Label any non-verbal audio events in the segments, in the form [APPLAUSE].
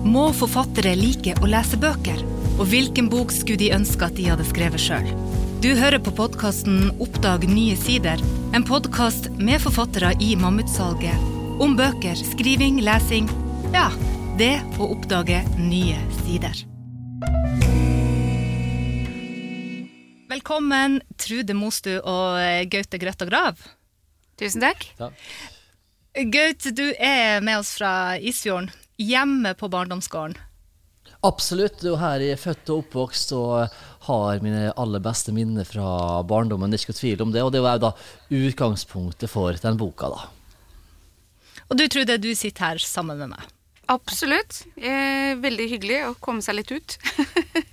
Må forfattere like å lese bøker? Og hvilken bok skulle de ønske at de hadde skrevet sjøl? Du hører på podkasten Oppdag nye sider, en podkast med forfattere i Mammutsalget. Om bøker, skriving, lesing. Ja, det å oppdage nye sider. Velkommen, Trude Mostu og Gaute Grøtta Grav. Tusen takk. Gaute, du er med oss fra Isfjorden, hjemme på barndomsgården. Absolutt. Og her er født og oppvokst og har mine aller beste minner fra barndommen. Det er ikke noe tvil om det. Og det var da utgangspunktet for den boka, da. Og du Trude, du sitter her sammen med meg. Absolutt. Eh, veldig hyggelig å komme seg litt ut.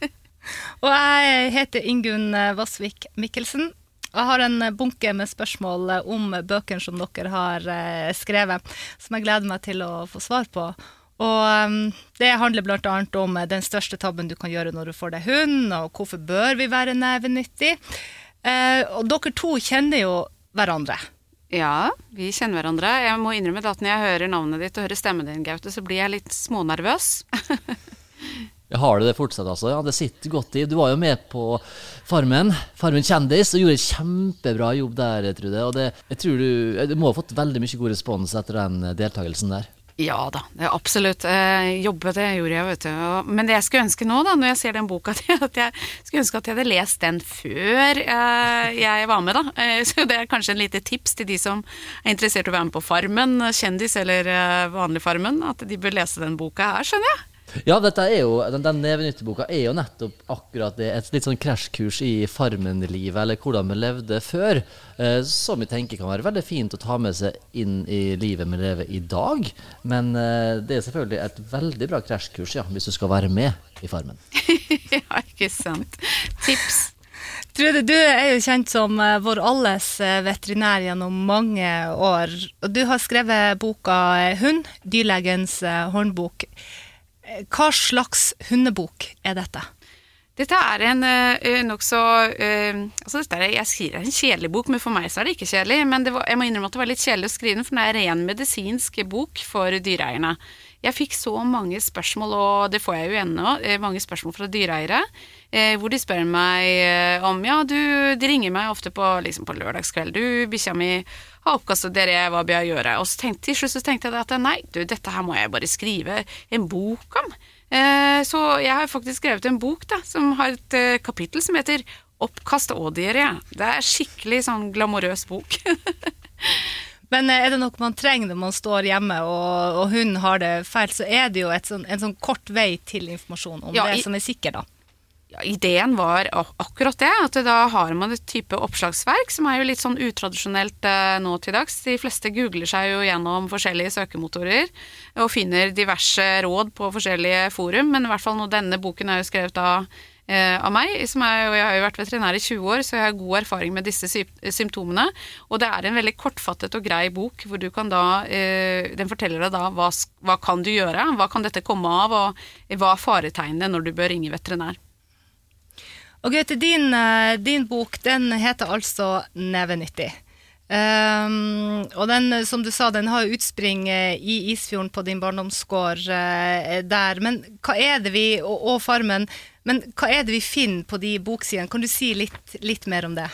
[LAUGHS] og jeg heter Ingunn Vassvik Mikkelsen. Jeg har en bunke med spørsmål om bøkene som dere har eh, skrevet, som jeg gleder meg til å få svar på. Og um, Det handler bl.a. om den største tabben du kan gjøre når du får deg hund, og hvorfor bør vi være nevenyttig. Eh, og dere to kjenner jo hverandre. Ja, vi kjenner hverandre. Jeg må innrømme at når jeg hører navnet ditt og hører stemmen din, Gaute, så blir jeg litt smånervøs. [LAUGHS] Jeg har du det fortsatt, altså? Ja, det sitter godt i. Du var jo med på Farmen, Farmen kjendis, og gjorde en kjempebra jobb der, Trude. Og det, jeg tror du, du må ha fått veldig mye god respons etter den deltakelsen der. Ja da, absolutt. Eh, jobbe, det gjorde jeg, vet du. Men det jeg skulle ønske nå, da, når jeg ser den boka, [LAUGHS] at jeg skulle ønske at jeg hadde lest den før eh, jeg var med, da. Eh, så det er kanskje en lite tips til de som er interessert i å være med på Farmen, kjendis eller vanlig Farmen, at de bør lese den boka her, skjønner jeg. Ja, jo, den, den Nevenytteboka er jo nettopp akkurat det. Et litt sånn krasjkurs i Farmen-livet, eller hvordan vi levde før. Eh, som vi tenker kan være veldig fint å ta med seg inn i livet vi lever i dag. Men eh, det er selvfølgelig et veldig bra krasjkurs, ja, hvis du skal være med i Farmen. [LAUGHS] ja, ikke sant. Tips. Trude, du er jo kjent som uh, vår alles uh, veterinær gjennom mange år. Og du har skrevet boka uh, 'Hund', dyrlegens håndbok. Hva slags hundebok er dette? Dette er en uh, nokså uh, altså Jeg skriver en kjedelig bok, men for meg så er det ikke kjedelig. Men var, jeg må innrømme at det var litt kjedelig å skrive den, for det er en ren medisinsk bok for dyreeierne. Jeg fikk så mange spørsmål, og det får jeg jo ennå, mange spørsmål fra dyreeiere, eh, hvor de spør meg om Ja, du, de ringer meg ofte på, liksom på lørdagskveld. Du, bikkja mi har oppkastet dere, hva bør jeg gjøre? Og så tenkte, til slutt så tenkte jeg at nei, du, dette her må jeg bare skrive en bok om. Eh, så jeg har faktisk skrevet en bok da, som har et eh, kapittel som heter Oppkast og diaré. Det er skikkelig sånn glamorøs bok. [LAUGHS] Men er det noe man trenger når man står hjemme og, og hun har det feil, så er det jo sånn, en sånn kort vei til informasjon om ja, det som er sikker, da. Ideen var akkurat det, at da har man et type oppslagsverk som er jo litt sånn utradisjonelt eh, nå til dags. De fleste googler seg jo gjennom forskjellige søkemotorer og finner diverse råd på forskjellige forum, men i hvert fall nå denne boken er jo skrevet av eh, av meg. Er, og jeg har jo vært veterinær i 20 år, så jeg har god erfaring med disse symptomene. Og det er en veldig kortfattet og grei bok, hvor du kan da eh, Den forteller deg da hva, hva kan du gjøre, hva kan dette komme av, og hva er faretegnene når du bør ringe veterinær. Og Gaute, din, eh, din, bok den heter altså 'Nevenyttig'. Um, og den, som du sa, den har utspring eh, i Isfjorden på din barndomsgård uh, der. Men hva er det vi, og, og, Farmen, men hva er det vi finner på de boksidene? Kan du si litt, litt mer om det?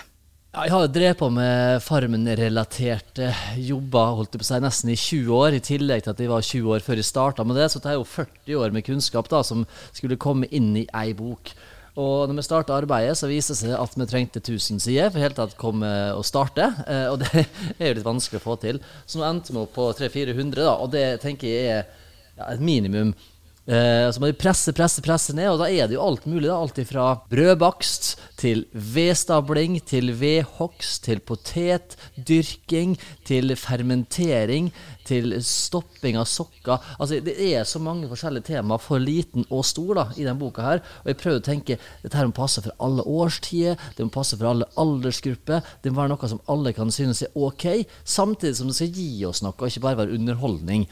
Ja, jeg har drevet på med Farmen-relaterte jobber holdt jeg på si, nesten i 20 år. I tillegg til at jeg var 20 år før jeg starta med det, så det er jo 40 år med kunnskap da, som skulle komme inn i ei bok. Og når vi starta arbeidet, så viste det seg at vi trengte 1000 sider for helt tatt komme og starte. Eh, og det [LAUGHS] er jo litt vanskelig å få til. Så nå endte vi opp på 300-400, og det tenker jeg er ja, et minimum. Eh, så må de presse, presse, presse ned, og da er det jo alt mulig. da, Alt fra brødbakst til vedstabling, til vedhogst, til potetdyrking, til fermentering, til stopping av sokker. Altså, Det er så mange forskjellige temaer for liten og stor da, i denne boka. her, og Jeg prøver å tenke dette her må passe for alle årstider, det må passe for alle aldersgrupper. Det må være noe som alle kan synes er ok, samtidig som det skal gi oss noe, og ikke bare være underholdning.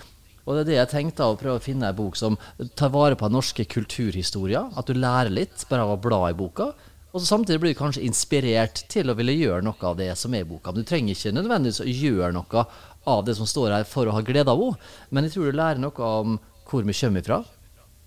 Og det er det jeg tenkte å prøve å finne en bok som tar vare på norske kulturhistorier. At du lærer litt bare av å bla i boka. Og samtidig blir du kanskje inspirert til å ville gjøre noe av det som er i boka. Men du trenger ikke nødvendigvis å gjøre noe av det som står her for å ha glede av henne. Men jeg tror du lærer noe om hvor vi kommer fra,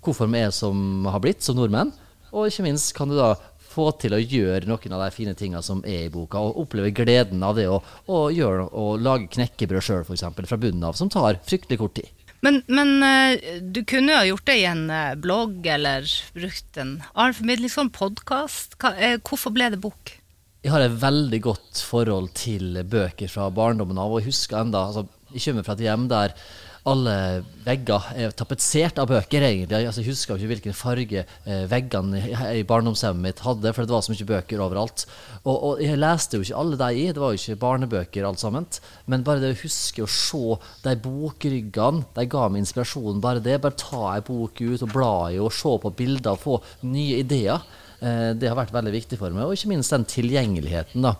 hvorfor vi er som har blitt som nordmenn. Og ikke minst kan du da få til å gjøre noen av de fine tingene som er i boka, og oppleve gleden av det å, å, gjøre, å lage knekkebrød sjøl, f.eks., fra bunnen av, som tar fryktelig kort tid. Men, men uh, du kunne jo ha gjort det i en uh, blogg eller brukt en annen formidling, sånn podkast. Uh, hvorfor ble det bok? Jeg har et veldig godt forhold til bøker fra barndommen av, og jeg husker enda, altså, jeg kommer fra et hjem der alle vegger er tapetsert av bøker, egentlig. Altså, jeg husker ikke hvilken farge eh, veggene i barndomshjemmet mitt hadde, for det var så mye bøker overalt. Og, og, jeg leste jo ikke alle de i, det var jo ikke barnebøker alt sammen. Men bare det å huske å se de bokryggene, de ga meg inspirasjon. Bare det. Bare ta ei bok ut og bla i og se på bilder og få nye ideer. Eh, det har vært veldig viktig for meg. Og ikke minst den tilgjengeligheten, da.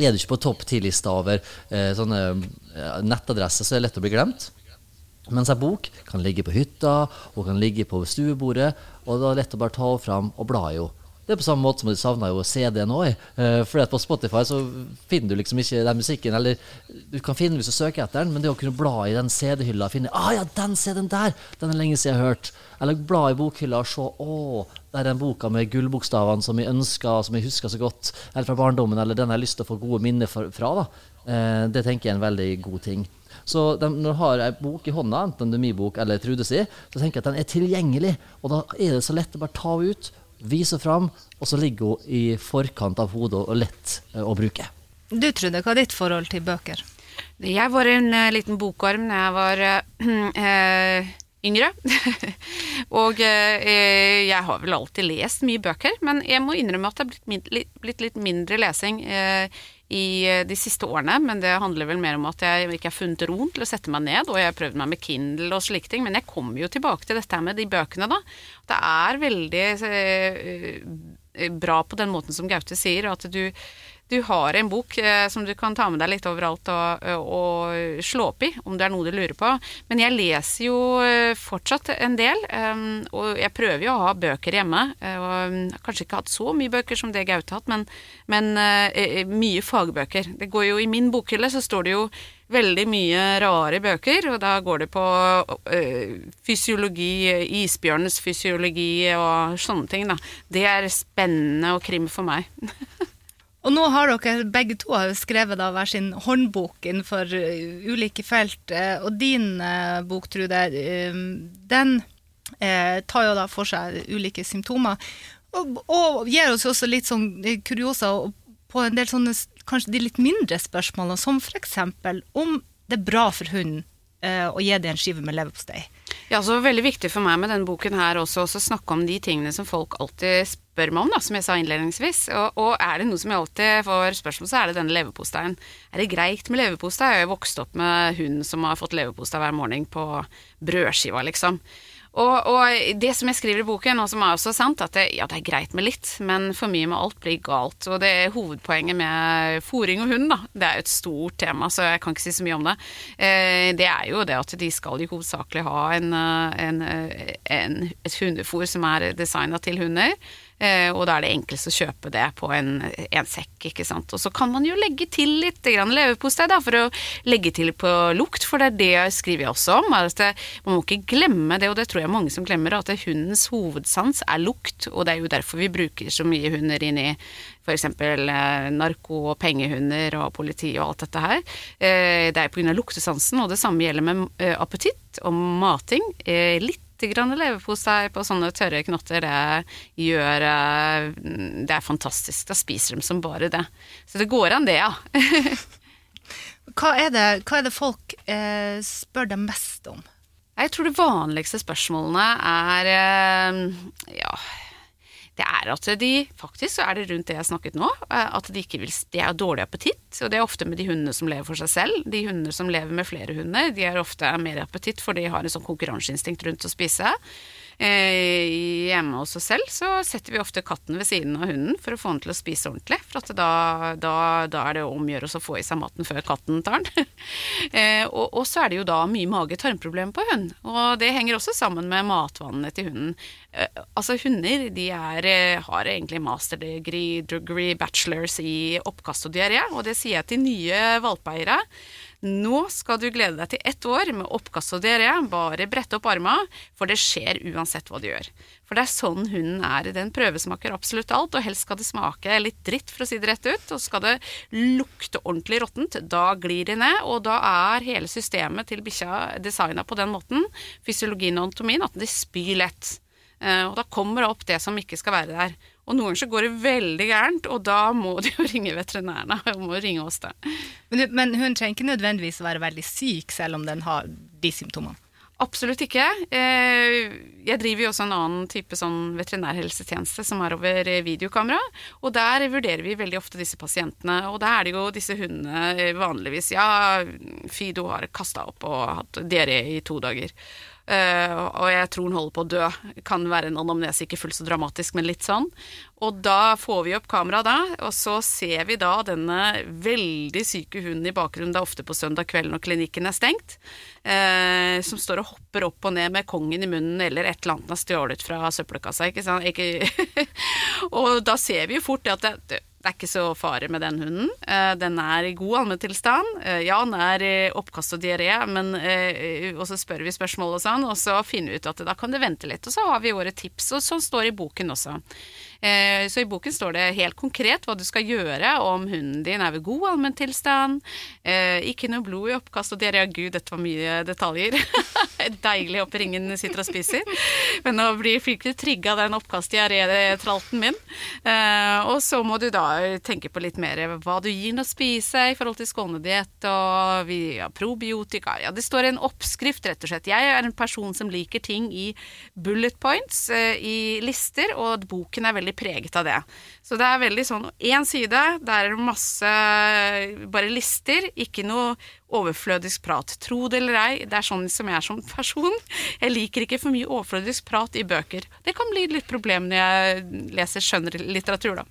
Er du ikke på topp ti-lista over eh, sånne eh, nettadresser, så er det lett å bli glemt. Mens ei bok kan ligge på hytta og kan ligge på stuebordet, og det er lett å bare ta fram og bla i henne. Det er på samme måte som de savner jo CD-en òg. For på Spotify så finner du liksom ikke den musikken. Eller du kan finne hvis du søker etter den, men det å kunne bla i den CD-hylla og finne ah, ja, den CD-en der! Den er lenge siden jeg har hørt. Eller bla i bokhylla og se å, det er den boka med gullbokstavene som jeg ønsker, som jeg husker så godt. Eller fra barndommen, eller den jeg har lyst til å få gode minner fra. da. Uh, det tenker jeg er en veldig god ting. Så de, når du har ei bok i hånda, enten det er min bok eller Trude si, så tenker jeg at den er tilgjengelig. Og da er det så lett å bare ta henne ut, vise fram, og så ligger hun i forkant av hodet og lett uh, å bruke. Du Trude, hva er ditt forhold til bøker? Jeg var en uh, liten bokorm da jeg var uh, [CLEARS THROAT] yngre. [LAUGHS] og jeg har vel alltid lest mye bøker, men jeg må innrømme at det har blitt, blitt litt mindre lesing i eh, de siste årene, men det handler vel mer om at jeg ikke har funnet roen til å sette meg ned, og jeg har prøvd meg med Kindle og slike ting. Men jeg kommer jo tilbake til dette med de bøkene, da. Det er veldig eh, bra på den måten som Gaute sier, at du du har en bok eh, som du kan ta med deg litt overalt og, og, slå opp i, om det er noe du lurer på. Men jeg leser jo eh, fortsatt en del, um, og jeg prøver jo å ha bøker hjemme. Jeg og kanskje ikke hatt så mye bøker som det Gaute har hatt, men, men uh, mye fagbøker. Det går jo I min bokhylle så står det jo veldig mye rare bøker, og da går det på uh, fysiologi, isbjørnens fysiologi og sånne ting, da. Det er spennende og krim for meg. [LAUGHS] Og nå har dere begge to skrevet da hver sin håndbok innenfor uh, ulike felt. Uh, og din uh, bok, Trude, den tar jo da for seg ulike symptomer. Og, og gir oss også litt sånn kuriosa på en del sånne kanskje de litt mindre spørsmålene, som f.eks. om det er bra for hunden å gi det en skive med leverpostei. Ja, så Veldig viktig for meg med denne boken her også å snakke om de tingene som folk alltid spør meg om, da, som jeg sa innledningsvis. Og, og, er det noe som jeg alltid får spørsmål så er det denne leverposteien. Er det greit med leverpostei? Jeg har vokst opp med hund som har fått leverpostei hver morgen på brødskiva, liksom. Og, og, det som jeg skriver i boken, og som er også sant, at det, ja, det er greit med litt, men for mye med alt blir galt. Og det er hovedpoenget med fòring og hund, da. Det er jo et stort tema, så jeg kan ikke si så mye om det. Eh, det er jo det at de skal jo hovedsakelig ha en, eh, en, eh, en, et hundefôr som er designa til hunder. Eh, og da er det enklest å kjøpe det på en, en sekk, ikke sant. Og så kan man jo legge til litt leverpostei for å legge til på lukt, for det er det jeg skriver også om. at Man må ikke glemme det, og det tror jeg mange som glemmer, at hundens hovedsans er lukt, og det er jo derfor vi bruker så mye hunder inn i f.eks. Eh, narko- og pengehunder og politi og alt dette her. Eh, det er pga. luktesansen, og det samme gjelder med appetitt og mating. Eh, litt leverpostei på sånne tørre knotter, det gjør eh, Det er fantastisk. Da spiser de som bare det. Så det går an, det, ja. [LAUGHS] hva, er det, hva, er det, folk eh, spør deg mest om? Jeg tror de vanligste spørsmålene er eh, ja det er at de faktisk så er det rundt det jeg snakket nå, eh, at de ikke vil De har dårlig appetitt, og det er ofte med de hundene som lever for seg selv. De hundene som lever med flere hunder, de har ofte mer appetitt, for de har en sånn konkurranseinstinkt rundt å spise. Eh, hjemme hos oss selv så setter vi ofte katten ved siden av hunden for å få den til å spise ordentlig. For da, da, da, er det om å gjøre å få i seg maten før katten tar den. [LAUGHS] eh, og, og, så er det jo da mye mage-tarmproblemer på hund. Og det henger også sammen med matvannene til hunden. Eh, altså Hunder de er, eh, har egentlig masterdegree, degree, bachelors i oppkast og diaré, og det sier jeg til nye valpeeiere. Nå skal du glede deg til ett år med oppkast og diaré. Bare brette opp arma, for det skjer uansett hva du gjør. For det er sånn hunden er. Den prøvesmaker absolutt alt, og helst skal det smake litt dritt, for å si det rett ut. Og skal det lukte ordentlig råttent, da glir det ned. Og da er hele systemet til bikkja designa på den måten, fysiologien og anatomien, at de spyr lett. Eh, og da kommer det opp det som ikke skal være der. Og noen ganger så går det veldig gærent, og da må de jo [LAUGHS] ringe veterinærene. Og må ringe oss da. Men, men hun trenger ikke nødvendigvis å være veldig syk selv om den har de symptomene? Absolutt ikke. Eh, jeg driver jo også en annen type sånn veterinærhelsetjeneste som er over videokamera. Og der vurderer vi veldig ofte disse pasientene. Og da er det jo disse hundene eh, vanligvis Ja, Fido har kasta opp og hatt diaré i to dager. Uh, og jeg tror hun holder på å dø. Kan være en anamnese, ikke fullt så dramatisk, men litt sånn. Og da får vi opp kameraet da, og så ser vi da denne veldig syke hunden i bakgrunnen. Det er ofte på søndag kveld når klinikken er stengt. Uh, som står og hopper opp og ned med kongen i munnen eller et eller annet han har stjålet fra søppelkassa. Ikke sant? Ikke [LAUGHS] og da ser vi jo fort at det, det er ikke så fare med den hunden. Uh, den er i god allmenntilstand. Uh, ja, den er i oppkast og diaré, men uh, Og så spør vi spørsmål og sånn, og så finner vi ut at da kan det vente litt. Og så har vi våre tips, og sånn står det i boken også. Eh, så i boken står det helt konkret hva du skal gjøre om hunden din er ved god allmenntilstand, eh, ikke noe blod i oppkast og diaré. Gud, dette var mye detaljer. [LAUGHS] Deilig håper ingen sitter og spiser. Men nå blir fryktelig trigga den oppkast-diaré-tralten min. Eh, og så må du da tenke på litt mer hva du gir den å spise i forhold til skånediett og ja, probiotika. Ja, det står en oppskrift, rett og slett. Jeg er en person som liker ting i bullet points, i lister, og boken er veldig veldig preget av det. Så det er veldig sånn én side, der er det masse bare lister, ikke noe overflødisk prat. Tro det eller ei, det er sånn som jeg er som person. Jeg liker ikke for mye overflødisk prat i bøker. Det kan bli litt problem når jeg leser skjønnlitteratur, da.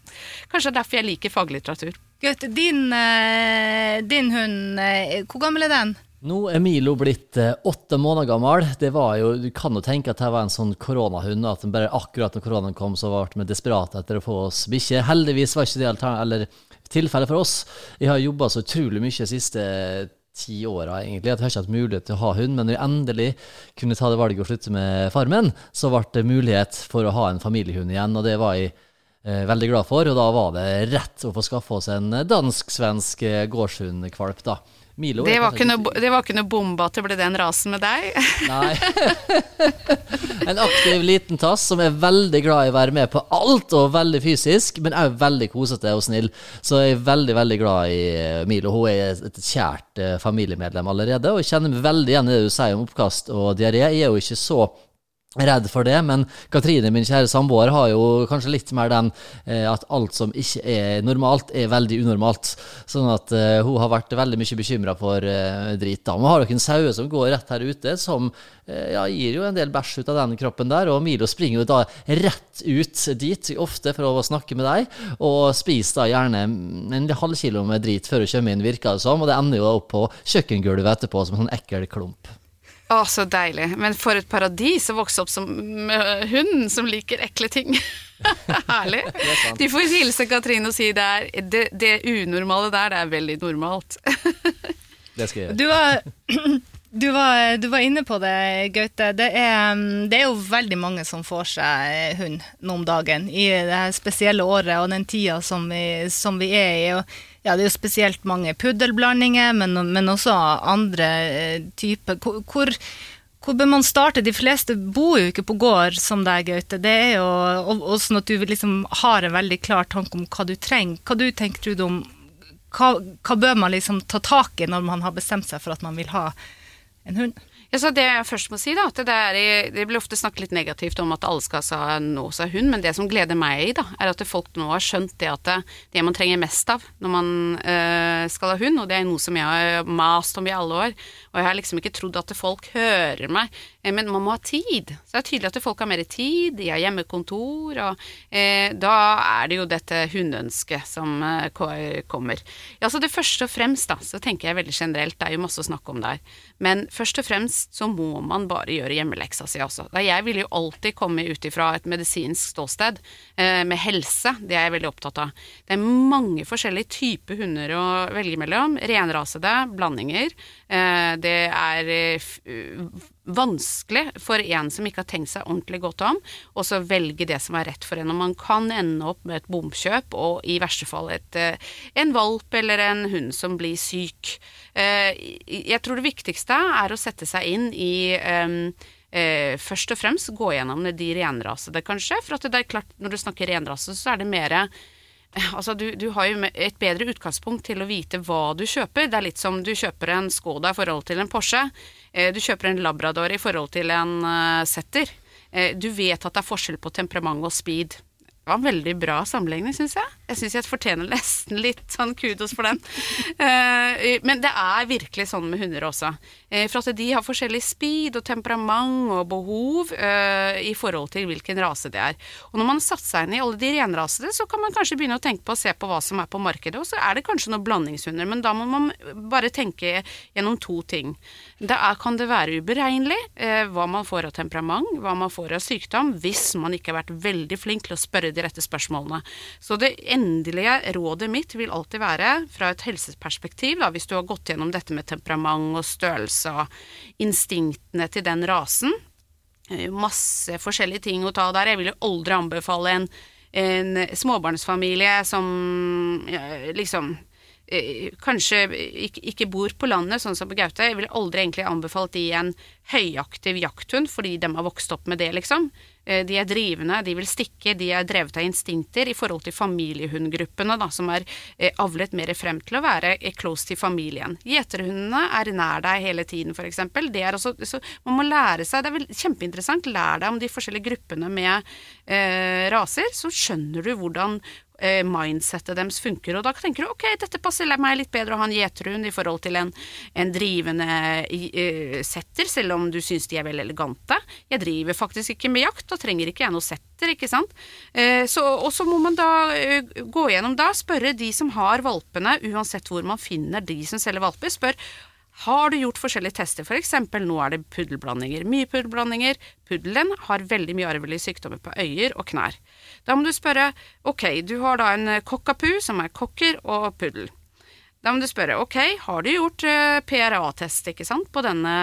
Kanskje det er derfor jeg liker faglitteratur. Gaute, din, eh, din hund, eh, hvor gammel er den? Nå er Milo blitt eh, åtte måneder gammel. Det var jo, Du kan jo tenke at det var en sånn koronahund. At den bare akkurat når koronaen kom, så ble vi desperate etter å få oss bikkje. Heldigvis var ikke det eller, tilfellet for oss. Jeg har jobba så utrolig mye de siste ti åra, egentlig. At jeg har ikke hatt mulighet til å ha hund. Men når jeg endelig kunne ta det valget og slutte med Farmen, så ble det mulighet for å ha en familiehund igjen. Og det var jeg eh, veldig glad for. Og da var det rett å få skaffe oss en dansk-svensk eh, gårdshundkvalp, da. Milo det var, noe, det var, ikke noe, bombe at det ble den rasen med deg? [LAUGHS] Nei. [LAUGHS] en aktiv liten tass som er veldig glad i å være med på alt, og veldig fysisk, men òg veldig kosete og snill. Så jeg er veldig, veldig glad i eh, Milo. Hun er et kjært eh, familiemedlem allerede, og jeg kjenner meg veldig igjen i det du sier om oppkast og diaré. Jeg er jo ikke så redd for det, men Katrine, min kjære samboer, har jo kanskje litt mer den eh, at alt som ikke er normalt, er veldig unormalt. Sånn at eh, hun har vært veldig mye bekymra for eh, drit. da. Vi har dere en saue som går rett her ute, som eh, ja, gir jo en del bæsj ut av den kroppen der, og Milo springer jo da rett ut dit, ofte for å snakke med deg, og spiser da gjerne en halv kilo med drit før hun kommer inn, virker det som, og det ender jo opp på kjøkkengulvet etterpå som en sånn ekkel klump. Å, så deilig. Men for et paradis å vokse opp som hund som liker ekle ting. [LAUGHS] Herlig. De får hilse Katrine og si det er det, det unormale der, det er veldig normalt. [LAUGHS] det skal jeg gjøre. Du var, [CLEARS THROAT] du var, du var inne på det, Gaute. Det er, det er, jo veldig mange som får seg hund nå om dagen. I det spesielle året og den tida som vi, som vi er i. og ja, det er jo spesielt mange puddelblandinger, men, men også andre eh, typer. Hvor, hvor, bør man starte? De fleste bor jo ikke på gård som deg, Gaute. Det er jo og, sånn at du liksom har en veldig klar tanke om hva du trenger. Hva du tenker du om hva, hva bør man liksom ta tak i når man har bestemt seg for at man vil ha en hund? Ja, det jeg først må si, da, at det, er, det blir ofte snakket litt negativt om at alle skal nå seg hund, men det som gleder meg da, er at folk nå har skjønt det at det, det man trenger mest av når man øh, skal ha hund, og det er noe som jeg har mast om i alle år, og jeg har liksom ikke trodd at folk hører meg, eh, men man må ha tid. Så det er tydelig at folk har mer tid, de har hjemmekontor, og eh, da er det jo dette hundeønsket som eh, kommer. Ja, så det første og fremst, da, så tenker jeg veldig generelt, det er jo masse å snakke om der, men først og fremst helst så må man bare gjøre hjemmeleksa si også. Jeg vil jo alltid komme ut ifra et medisinsk ståsted eh, med helse. Det er jeg veldig opptatt av. Det er mange forskjellige typer hunder å velge mellom. Renrasede, blandinger. Eh, det er eh, vanskelig for en som ikke har tenkt seg ordentlig godt om, og så velge det som er rett for en. Og man kan ende opp med et bomkjøp og i verste fall et, en valp eller en hund som blir syk. Jeg tror det viktigste er å sette seg inn i Eh, først og fremst gå gjennom de renrasede, kanskje. For at det er klart, når du snakker renrase, så er det mer [LAUGHS] Altså, du, du, har jo et bedre utgangspunkt til å vite hva du kjøper. Det er litt som du kjøper en Skoda i forhold til en Porsche. Eh, du kjøper en Labrador i forhold til en uh, Setter. Eh, du vet at det er forskjell på temperament og speed. Det var en veldig bra sammenligning, syns jeg. Jeg syns jeg fortjener nesten litt sånn kudos for den. Uh, men det er virkelig sånn med hunder også. Uh, for at de har forskjellig speed og temperament og behov uh, i forhold til hvilken rase det er. Og når man har satt seg inn i alle de renrasede, så kan man kanskje begynne å tenke på å se på hva som er på markedet. Og så er det kanskje noen blandingshunder, men da må man bare tenke gjennom to ting. Da kan det være uberegnelig hva man får av temperament, hva man får av sykdom, hvis man ikke har vært veldig flink til å spørre de rette spørsmålene. Så det endelige rådet mitt vil alltid være, fra et helseperspektiv, da, hvis du har gått gjennom dette med temperament og størrelse og instinktene til den rasen, eh, masse forskjellige ting å ta der. Jeg vil jo aldri anbefale en, en småbarnsfamilie som liksom kanskje ikke, bor på landet, sånn som på Gaute. Jeg ville aldri egentlig anbefalt de en høyaktiv jakthund, fordi de har vokst opp med det, liksom. Eh, de er drivende, de vil stikke, de er drevet av instinkter i forhold til familiehundgruppene, da, som er eh, avlet mer frem til å være eh, close til familien. Gjeterhundene er nær deg hele tiden, f.eks. Det er også, så man må lære seg, det er kjempeinteressant, lær deg om de forskjellige gruppene med eh, raser, så skjønner du hvordan eh, mindsettet deres funker. Og da tenker du ok, dette passer meg litt bedre å ha en gjeterhund i forhold til en, en drivende eh, setter, selv om du syns de er veldig elegante. Jeg driver faktisk ikke med jakt, og trenger ikke jeg noe setter, ikke sant. Eh, så, og så må man da eh, gå gjennom da, spørre de som har valpene, uansett hvor man finner de som selger valper, spør har du gjort forskjellige tester, f.eks. For nå er det puddelblandinger, mye puddelblandinger. Puddelen har veldig mye arvelige sykdommer på øyer og knær. Da må du spørre ok, du har da en kokkapu, som er kokker og puddel. Da må du spørre ok, har du gjort eh, PRA-test ikke sant, på denne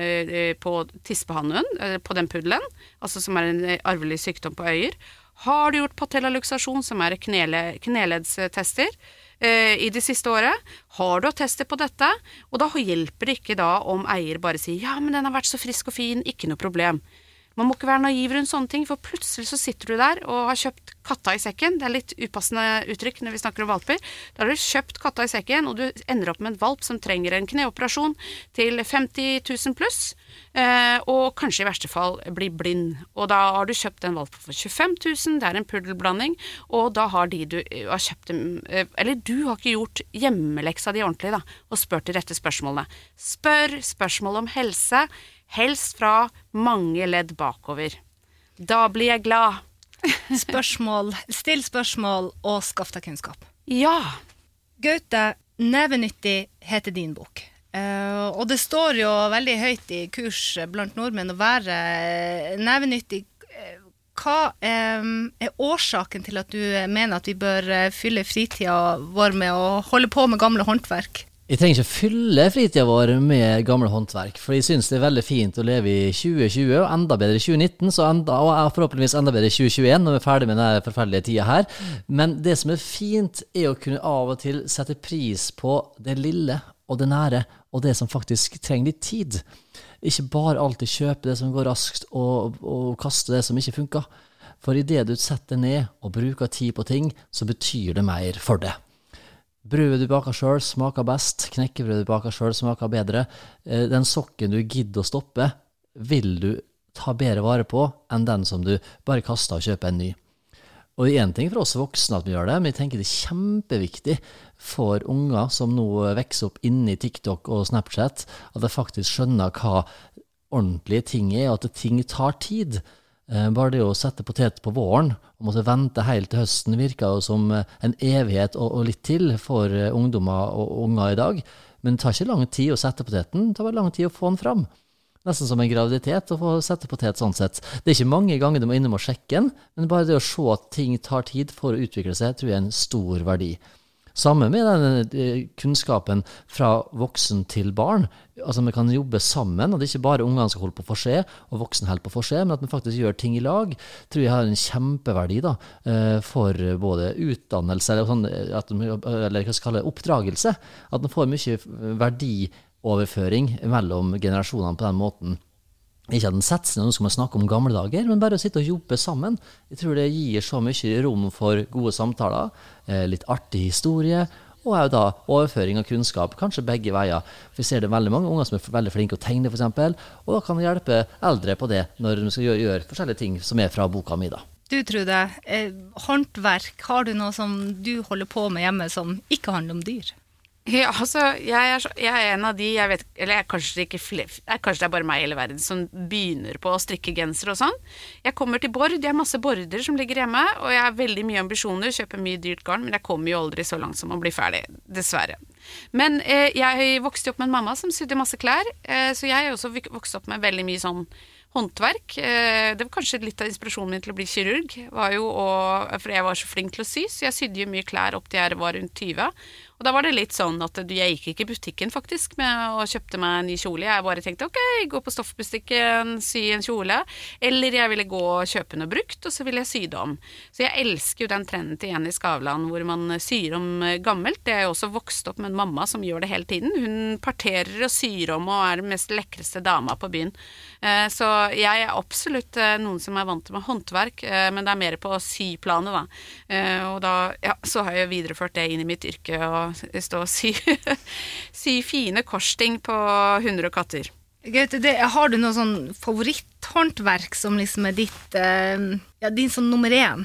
uh, på tispehannhunden, på den puddelen, altså som er en arvelig sykdom på øyer? Har du gjort patellaluksasjon, som er knele, kneledstester? Eh, i det siste året. Har du attester på dette? Og da hjelper det ikke da om eier bare sier ja, men den har vært så frisk og fin, ikke noe problem. Man må ikke være naiv rundt sånne ting, for plutselig så sitter du der og har kjøpt katta i sekken. Det er litt upassende uttrykk når vi snakker om valper. Da har du kjøpt katta i sekken, og du ender opp med en valp som trenger en kneoperasjon til 50 000 pluss, eh, og kanskje i verste fall blir blind. Og da har du kjøpt en valp for 25 000, det er en puddelblanding, og da har de du eh, har kjøpt eh, Eller du har ikke gjort hjemmeleksa di ordentlig, da, og spurt de rette spørsmålene. Spør spørsmål om helse helst fra mange ledd bakover. Da blir jeg glad. [LAUGHS] spørsmål, Still spørsmål og skaff deg kunnskap. Ja. Gaute, 'Nevenyttig' heter din bok. Uh, og det står jo veldig høyt i kurs blant nordmenn å være nevenyttig. Hva um, er årsaken til at du mener at vi bør fylle fritida vår med å holde på med gamle håndverk? Jeg trenger ikke fylle fritida vår med gamle håndverk, for jeg syns det er veldig fint å leve i 2020, og enda bedre i 2019, enda, og forhåpentligvis enda bedre i 2021, når vi er ferdig med denne forferdelige tida her. Men det som er fint, er å kunne av og til sette pris på det lille og det nære, og det som faktisk trenger litt tid. Ikke bare alltid kjøpe det som går raskt, og, og kaste det som ikke funker. For idet du setter ned og bruker tid på ting, så betyr det mer for deg. Brødet du baker sjøl, smaker best. Knekkebrødet du baker sjøl, smaker bedre. Eh, den sokken du gidder å stoppe, vil du ta bedre vare på enn den som du bare kaster og kjøper en ny. Og det er én ting for oss voksne at vi gjør det, men jeg tenker det er kjempeviktig for unger som nå vokser opp inni TikTok og Snapchat, at de faktisk skjønner hva ordentlige ting er, og at ting tar tid. Eh, bare det å sette potet på våren og måtte vente helt til høsten virka som eh, en evighet og, litt til for eh, ungdommer og unger i dag. Men det tar ikke lang tid å sette poteten, det tar bare lang tid å få den fram. Nesten som en graviditet å få sette potet sånn sett. Det er ikke mange ganger du må innom og sjekke den, men bare det å se at ting tar tid for å utvikle seg, tror jeg er en stor verdi. Samme med den eh, kunnskapen fra voksen til barn. Altså Vi kan jobbe sammen, og det er ikke bare ungene som holder på å få og voksen holder på å få men at vi faktisk gjør ting i lag, tror jeg har en kjempeverdi da, eh, for både utdannelse eller, sånn, at, eller hva skal kalle oppdragelse. At en får mye verdioverføring mellom generasjonene på den måten. Ikke at en setter seg ned man skal snakke om gamle dager, men bare å sitte og jobbe sammen. Jeg tror det gir så mye rom for gode samtaler, eh, litt artig historie, og òg da overføring av kunnskap, kanskje begge veier. Vi ser det veldig mange unger som er veldig flinke å tegne, f.eks., og da kan vi hjelpe eldre på det når de skal gjøre, gjøre forskjellige ting som er fra boka mi. da. Du Trude, eh, håndverk, har du noe som du holder på med hjemme som ikke handler om dyr? Ja, altså, jeg er, så, jeg er, en av de jeg vet, Eller jeg kanskje, ikke kanskje det er bare meg i hele verden som begynner på å strikke genser og sånn. Jeg kommer til Bord, jeg har masse border som ligger hjemme, og jeg har veldig mye ambisjoner, kjøper mye dyrt garn, men jeg kommer jo aldri så langt som å bli ferdig. Dessverre. Men eh, jeg vokste opp med en mamma som sydde masse klær, eh, så jeg har også vokst opp med veldig mye sånn håndverk. Eh, det var kanskje litt av inspirasjonen min til å bli kirurg. Var jo å, for jeg var så flink til å sy, så jeg sydde jo mye klær opp til jeg var rundt 20. Og da var det litt sånn at jeg gikk ikke i butikken faktisk med og kjøpte meg en ny kjole. Jeg bare tenkte ok, gå på stoffbutikken, sy en kjole. Eller jeg ville gå og kjøpe noe brukt, og så ville jeg sy det om. Så jeg elsker jo den trenden til Jenny Skavlan hvor man syr om gammelt. Det er jo også vokst opp med en mamma som gjør det hele tiden. Hun parterer og syr om og er den mest lekreste dama på byen. Eh, så jeg er absolutt eh, noen som er vant med håndverk, eh, men det er mer på syplanet, da. Og da, ja, så har jeg videreført det inn i mitt yrke. og stå og sy, [LAUGHS] sy fine korsting på hunder og katter. Gaute, har du noe sånn favoritthåndverk som liksom er ditt, ja, din sånn nummer én?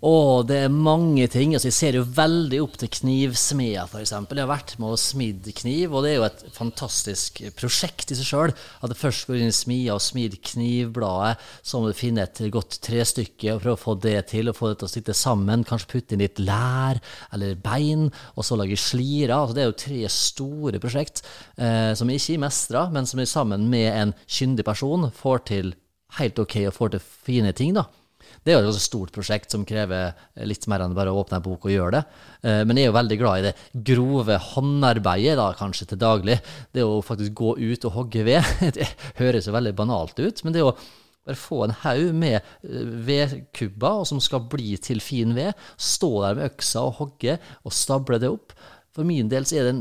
Å, det er mange ting. Altså, jeg ser jo veldig opp til knivsmeder, f.eks. Jeg har vært med og smidd kniv, og det er jo et fantastisk prosjekt i seg sjøl. At det først går inn i smia og smid knivbladet, så må du finne et godt trestykke og prøve å få det til, og få det til å sitte sammen. Kanskje putte inn litt lær eller bein, og så lage slirer. Altså, det er jo tre store prosjekt eh, som jeg ikke mestra, men som jeg sammen med en kyndig person får til helt ok og får til fine ting. da. Det er jo et stort prosjekt som krever litt mer enn bare å åpne en bok og gjøre det. Eh, men jeg er jo veldig glad i det grove håndarbeidet, da, kanskje til daglig. Det å faktisk gå ut og hogge ved. [LAUGHS] Det høres jo veldig banalt ut, men det å bare få en haug med eh, vedkubber som skal bli til fin ved, stå der med øksa og hogge og stable det opp. For min del så er det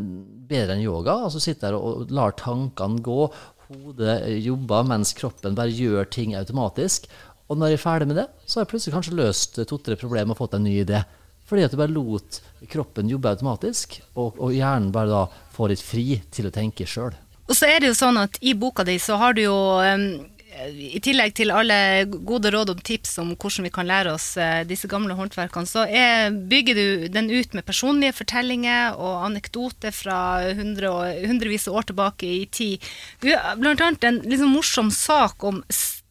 bedre enn yoga. altså Sitte der og lar tankene gå, hodet jobber mens kroppen bare gjør ting automatisk. Og når jeg er ferdig med det, så har jeg plutselig kanskje løst to-tre problemer og fått en ny idé. Fordi at du bare lot kroppen jobbe automatisk, og, og hjernen bare da får litt fri til å tenke sjøl. Og så er det jo sånn at i boka di så har du jo i tillegg til alle gode råd og tips om hvordan vi kan lære oss uh, disse gamle håndverkene, så er, bygger du den ut med personlige fortellinger og anekdoter fra hundre og, hundrevis av år tilbake i tid. Blant annet en liksom morsom sak om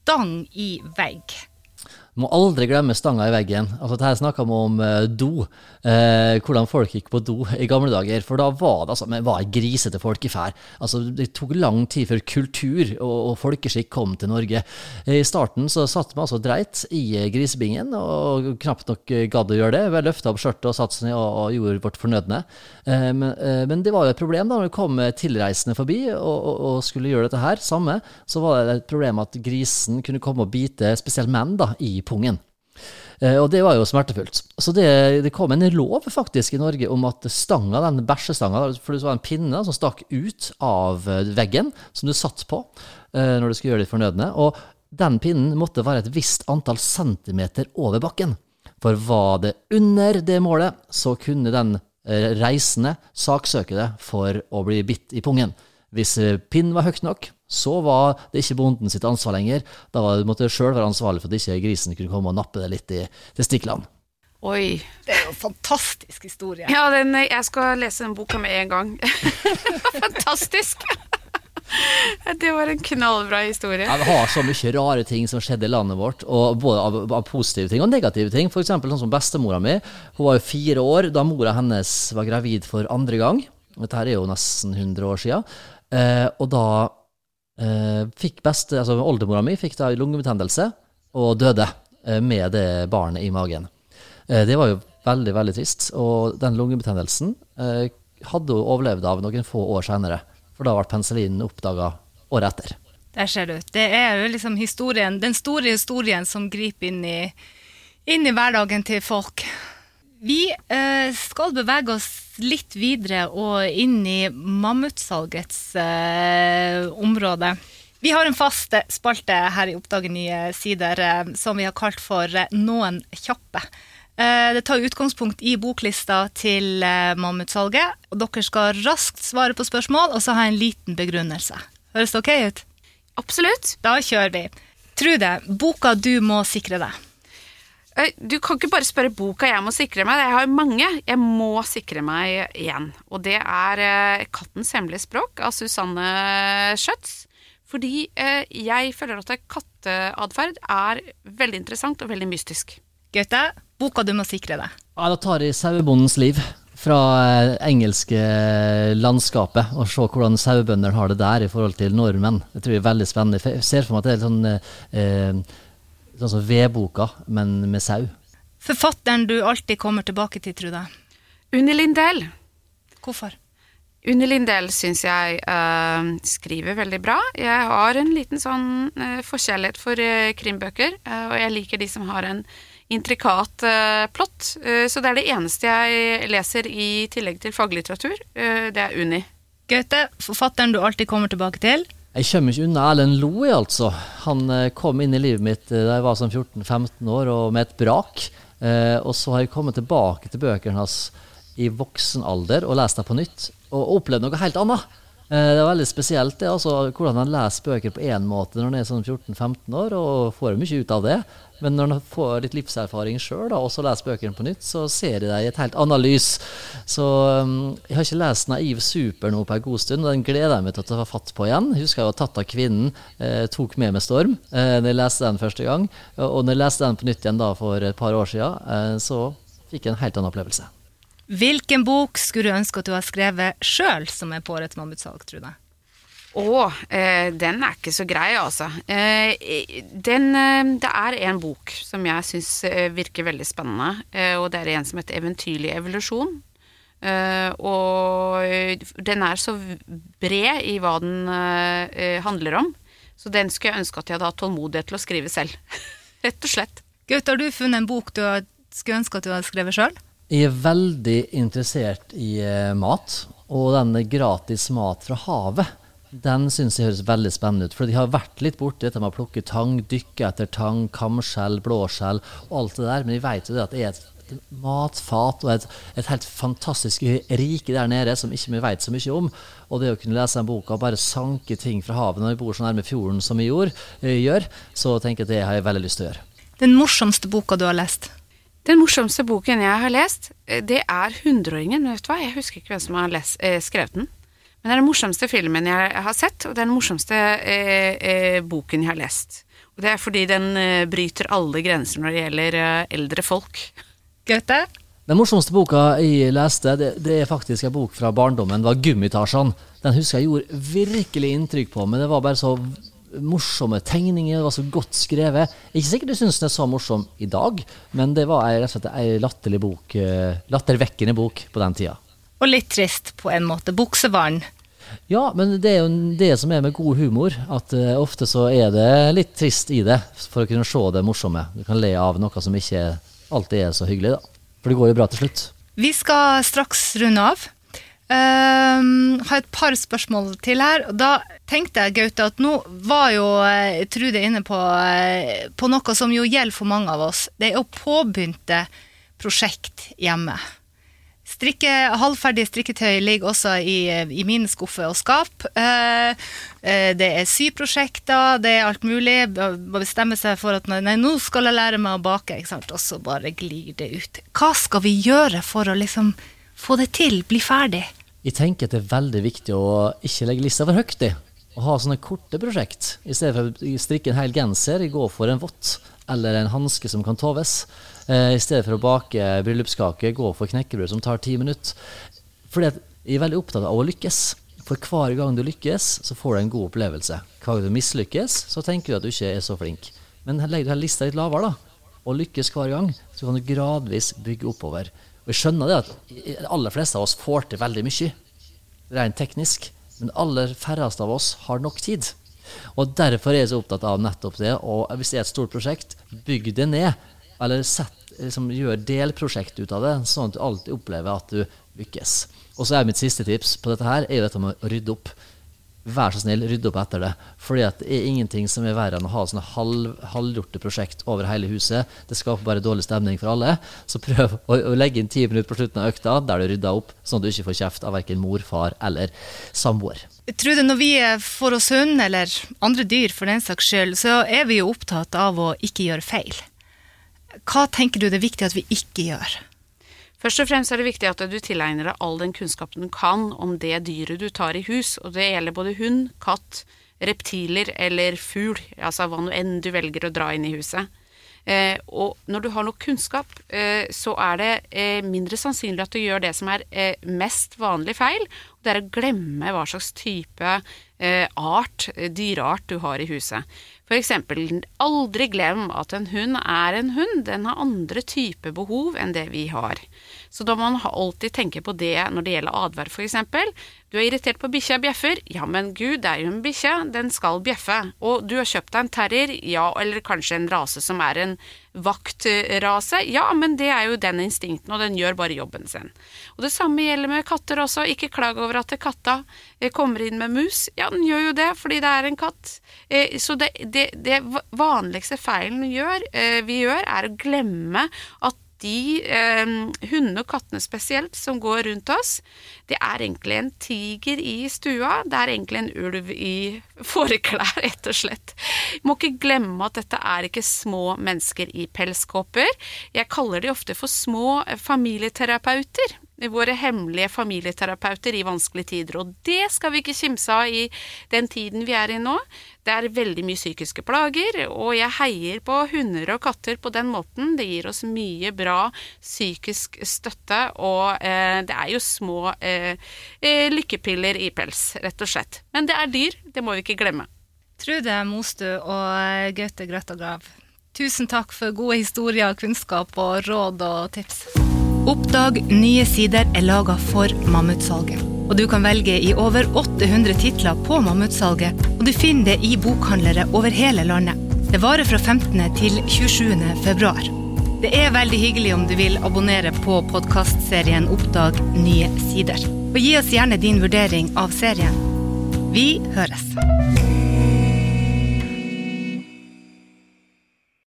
stang i vegg. Må aldri glemme stanga i veggen. Altså, Dette snakker vi om uh, do. Uh, hvordan folk gikk på do i gamle dager. For da var det altså, men var grisete folk i ferd. Altså, det tok lang tid før kultur og, og folkeskikk kom til Norge. I starten så satt vi altså dreit i grisebingen, og knapt nok gadd å gjøre det. Vi løfta opp skjørtet og satte oss ned og, og, gjorde vårt fornødne. Eh, men, men, det var jo et problem da når det kom tilreisende forbi og, og, skulle gjøre dette her. Samme, så var det et problem at grisen kunne komme og bite spesielt menn da, i pungen. Eh, og det var jo smertefullt. Så det, det, kom en lov faktisk i Norge om at stanga, den bæsjestanga, for det var en pinne som stakk ut av eh, veggen, som du satt på eh, når du skulle gjøre ditt fornødne. Og den pinnen måtte være et visst antall centimeter over bakken. For var det under det målet, så kunne den reisende saksøke det for å bli bitt i pungen. Hvis pinnen var høyt nok, så var det ikke bonden sitt ansvar lenger. Da måtte du sjøl være ansvarlig for at ikke grisen kunne komme og nappe det litt i testiklene. Oi. Det er jo en fantastisk historie. Ja, den, jeg skal lese den boka med en gang. [LAUGHS] Fantastisk! Det var en knallbra historie. Ja, vi har så mye rare ting som skjedde i landet vårt, og både av, av positive ting og negative ting. For eksempel sånn som bestemora mi. Hun var jo fire år da mora hennes var gravid for andre gang. Dette her er jo nesten 100 år sia. Eh, og da Eh, fikk beste, altså Oldemora mi fikk da lungebetennelse og døde eh, med det barnet i magen. Eh, det var jo veldig, veldig trist. Og den lungebetennelsen eh, hadde hun overlevd av noen få år senere. For da ble penicillinen oppdaga året etter. Der ser du. Det er jo liksom historien, den store historien som griper inn i, inn i hverdagen til folk. Vi eh, skal bevege oss litt videre og inn i mammutsalgets eh, område. Vi har en fast spalte her i Oppdage nye sider eh, som vi har kalt for Noen kjappe. Det tar utgangspunkt i boklista til Mammutsalget. og Dere skal raskt svare på spørsmål og så ha en liten begrunnelse. Høres det ok ut? Absolutt. Da kjører vi. Trude, boka du må sikre deg. Eh, Du kan ikke bare spørre boka jeg må sikre meg. Jeg har mange. Jeg må sikre meg igjen. Og det er eh, 'Kattens hemmelige språk' av Susanne Schjøtz. Fordi eh, jeg føler at katteatferd er veldig interessant og veldig mystisk. Gaute, boka du må sikre deg. Ja, da tar jeg sauebondens liv fra eh, engelske landskapet, og se hvordan sauebønder har det der i forhold til nordmenn. Det tror jeg er veldig spennende. Jeg ser for meg at det er litt sånn, eh, sånn som vedboka, men med sau. Forfatteren du alltid kommer tilbake til, Trude. Unni Lindell. Hvorfor? Unni Lindell syns jeg eh, skriver veldig bra. Jeg har en liten sånn eh, forkjærlighet for eh, krimbøker, og jeg liker de som har en intrikat plott. Så det er det eneste jeg leser i tillegg til faglitteratur. Det er Unni. Gaute, forfatteren du alltid kommer tilbake til. Jeg kommer ikke unna Erlend Loe, altså. Han eh, kom inn i livet mitt eh, da jeg var sånn 14-15 år, og med et brak. Eh, og så har jeg kommet tilbake til bøkene hans i voksen alder og lest dem på nytt, og opplevd noe helt annet. Eh, det er veldig spesielt det, altså, hvordan han leser bøker på én måte når han er sånn 14-15 år, og får mye ut av det. Men når han får litt livserfaring sjøl, og så leser bøkene på nytt, så ser jeg det i et helt annet lys. Så um, jeg har ikke lest 'Naiv super' nå på en god stund, og den gleder jeg meg til å ta fatt på igjen. Jeg husker jeg var tatt av kvinnen, eh, tok med meg storm eh, når jeg leste den første gang. Og når jeg leste den på nytt igjen da for et par år siden, eh, så fikk jeg en helt annen opplevelse. Hvilken bok skulle du ønske at du har skrevet sjøl, som er på årets mammutsalg, Trude? Å, eh, den er ikke så grei, altså. Eh, den, eh, det er en bok som jeg syns eh, virker veldig spennende, eh, og det er en som heter 'Eventyrlig evolusjon'. Eh, og den er så bred i hva den handler om, så den skulle jeg ønske at jeg hadde hatt tålmodighet til å skrive selv. [LAUGHS] Rett og slett. Gaute, har du funnet en bok du skulle ønske at du hadde skrevet sjøl? Jeg er veldig interessert i eh, mat, og den gratis mat fra havet. Den syns jeg høres veldig spennende ut. For de har vært litt borti dette med å plukke tang, dykke etter tang, kamskjell, blåskjell og alt det der. Men de vet jo det at det er et matfat og et, et helt fantastisk rike der nede som ikke vi vet så mye om. Og det å kunne lese den boka og bare sanke ting fra havet når vi bor så nærme fjorden som vi eh, gjør, så tenker jeg at det har jeg veldig lyst til å gjøre. Den morsomste boka du har lest? Den morsomste boken jeg har lest, eh, det er 'Hundreåringen'. Vet du hva? Jeg husker ikke hvem som har lest, eh, skrevet den. Men det er den morsomste filmen jeg har sett, og det er den morsomste eh, eh, boken jeg har lest. Og det er fordi den eh, bryter alle grenser når det gjelder eh, eldre folk. Gaute? Den morsomste boka jeg leste, det, det er faktisk en bok fra barndommen. Det var Gummitasjene. Den husker jeg gjorde virkelig inntrykk på, men det var bare så morsomme tegninger, det var så godt skrevet. Ikke sikkert jeg syns den er så morsom i dag, men det var ei- ei latterlig bok, eh, lattervekkende bok på den tida. Og litt trist på en måte. Buksevann. Ja, men det er jo det som er med god humor, at uh, ofte så er det litt trist i det, for å kunne se det morsomme. Du kan le av noe som ikke alltid er så hyggelig, da. For det går jo bra til slutt. Vi skal straks runde av. Um, har et par spørsmål til her. Da tenkte jeg, Gaute, at nå var jo eh, Trude inne på, eh, på noe som jo gjelder for mange av oss. Det er å påbegynte prosjekt hjemme. Strikke, halvferdige strikketøy ligger også i, i mine skuffer og skap. Eh, det er syprosjekter, det er alt mulig. Må bestemme seg for at nei, nå skal jeg lære meg å bake, og så bare glir det ut. Hva skal vi gjøre for å liksom få det til, bli ferdig? Jeg tenker at det er veldig viktig å ikke legge lista for høyt i. Å ha sånne korte prosjekt. I stedet for å strikke en hel genser, gå for en vott eller en hanske som kan toves. Eh, I stedet for å bake bryllupskake, gå for knekkebrød som tar ti minutter. Fordi jeg er veldig opptatt av å lykkes. For hver gang du lykkes, så får du en god opplevelse. Hver gang du mislykkes, så tenker du at du ikke er så flink. Men legger du her lista litt lavere, da, og lykkes hver gang, så kan du gradvis bygge oppover. Og jeg skjønner det at de aller fleste av oss får til veldig mye, rent teknisk. Men aller færreste av oss har nok tid. Og derfor er jeg så opptatt av nettopp det. Og hvis det er et stort prosjekt, bygg det ned. Eller sett, liksom, gjør delprosjekt ut av det, sånn at du alltid opplever at du lykkes. Og så er mitt siste tips på dette her, er jo dette med å rydde opp. Vær så snill, rydde opp etter det. Fordi det er ingenting som er verre enn å ha sånne halv, halvgjorte prosjekt over hele huset. Det skaper bare dårlig stemning for alle. Så prøv å, å legge inn ti minutter på slutten av økta der du rydder opp, sånn at du ikke får kjeft av verken mor, far eller samboer. Trude, når vi får oss hund, eller andre dyr for den saks skyld, så er vi jo opptatt av å ikke gjøre feil. Hva tenker du det er viktig at vi ikke gjør? Først og fremst er det viktig at du tilegner deg all den kunnskapen du kan om det dyret du tar i hus, og det gjelder både hund, katt, reptiler eller fugl, altså hva nå enn du velger å dra inn i huset. Eh, og når du har nok kunnskap, eh, så er det eh, mindre sannsynlig at du gjør det som er eh, mest vanlig feil. Det er å glemme hva slags type eh, art, dyreart, du har i huset. Eksempel, aldri glem at en hund er en hund. Den har andre typer behov enn det vi har. Så da må man alltid tenke på det når det gjelder atferd, f.eks. Du er irritert på bikkja bjeffer. Ja, men gud, det er jo en bikkje, den skal bjeffe. Og du har kjøpt deg en terrier, ja, eller kanskje en rase som er en vaktrase. Ja, men det er jo den instinkten, og den gjør bare jobben sin. Og det samme gjelder med katter også. Ikke klag over at katta eh, kommer inn med mus. Ja, den gjør jo det fordi det er en katt. Eh, så det, det, det vanligste feilen gjør, eh, vi gjør, er å glemme at de eh, hundene og kattene spesielt som går rundt oss, det er egentlig en tiger i stua. Det er egentlig en ulv i fåreklær, rett og slett. Må ikke glemme at dette er ikke små mennesker i pelskåper. Jeg kaller de ofte for små familieterapeuter våre hemmelige familieterapeuter i vanskelige tider. Og det skal vi ikke kimse av i den tiden vi er i nå. Det er veldig mye psykiske plager, og jeg heier på hunder og katter på den måten. Det gir oss mye bra psykisk støtte, og eh, det er jo små eh, eh lykkepiller i pels, rett og slett. Men det er dyr, det må vi ikke glemme. Trude Mostu og Gaute Grøttagrav, tusen takk for gode historier, kunnskap og råd og tips. Oppdag nye sider er laga for Mammutsalget. Og du kan velge i over 800 titler på Mammutsalget, og du finner det i bokhandlere over hele landet. Det varer fra 15. til 27. februar. Det er veldig hyggelig om du vil abonnere på podkastserien Oppdag nye sider. Og gi oss gjerne din vurdering av serien. Vi høres.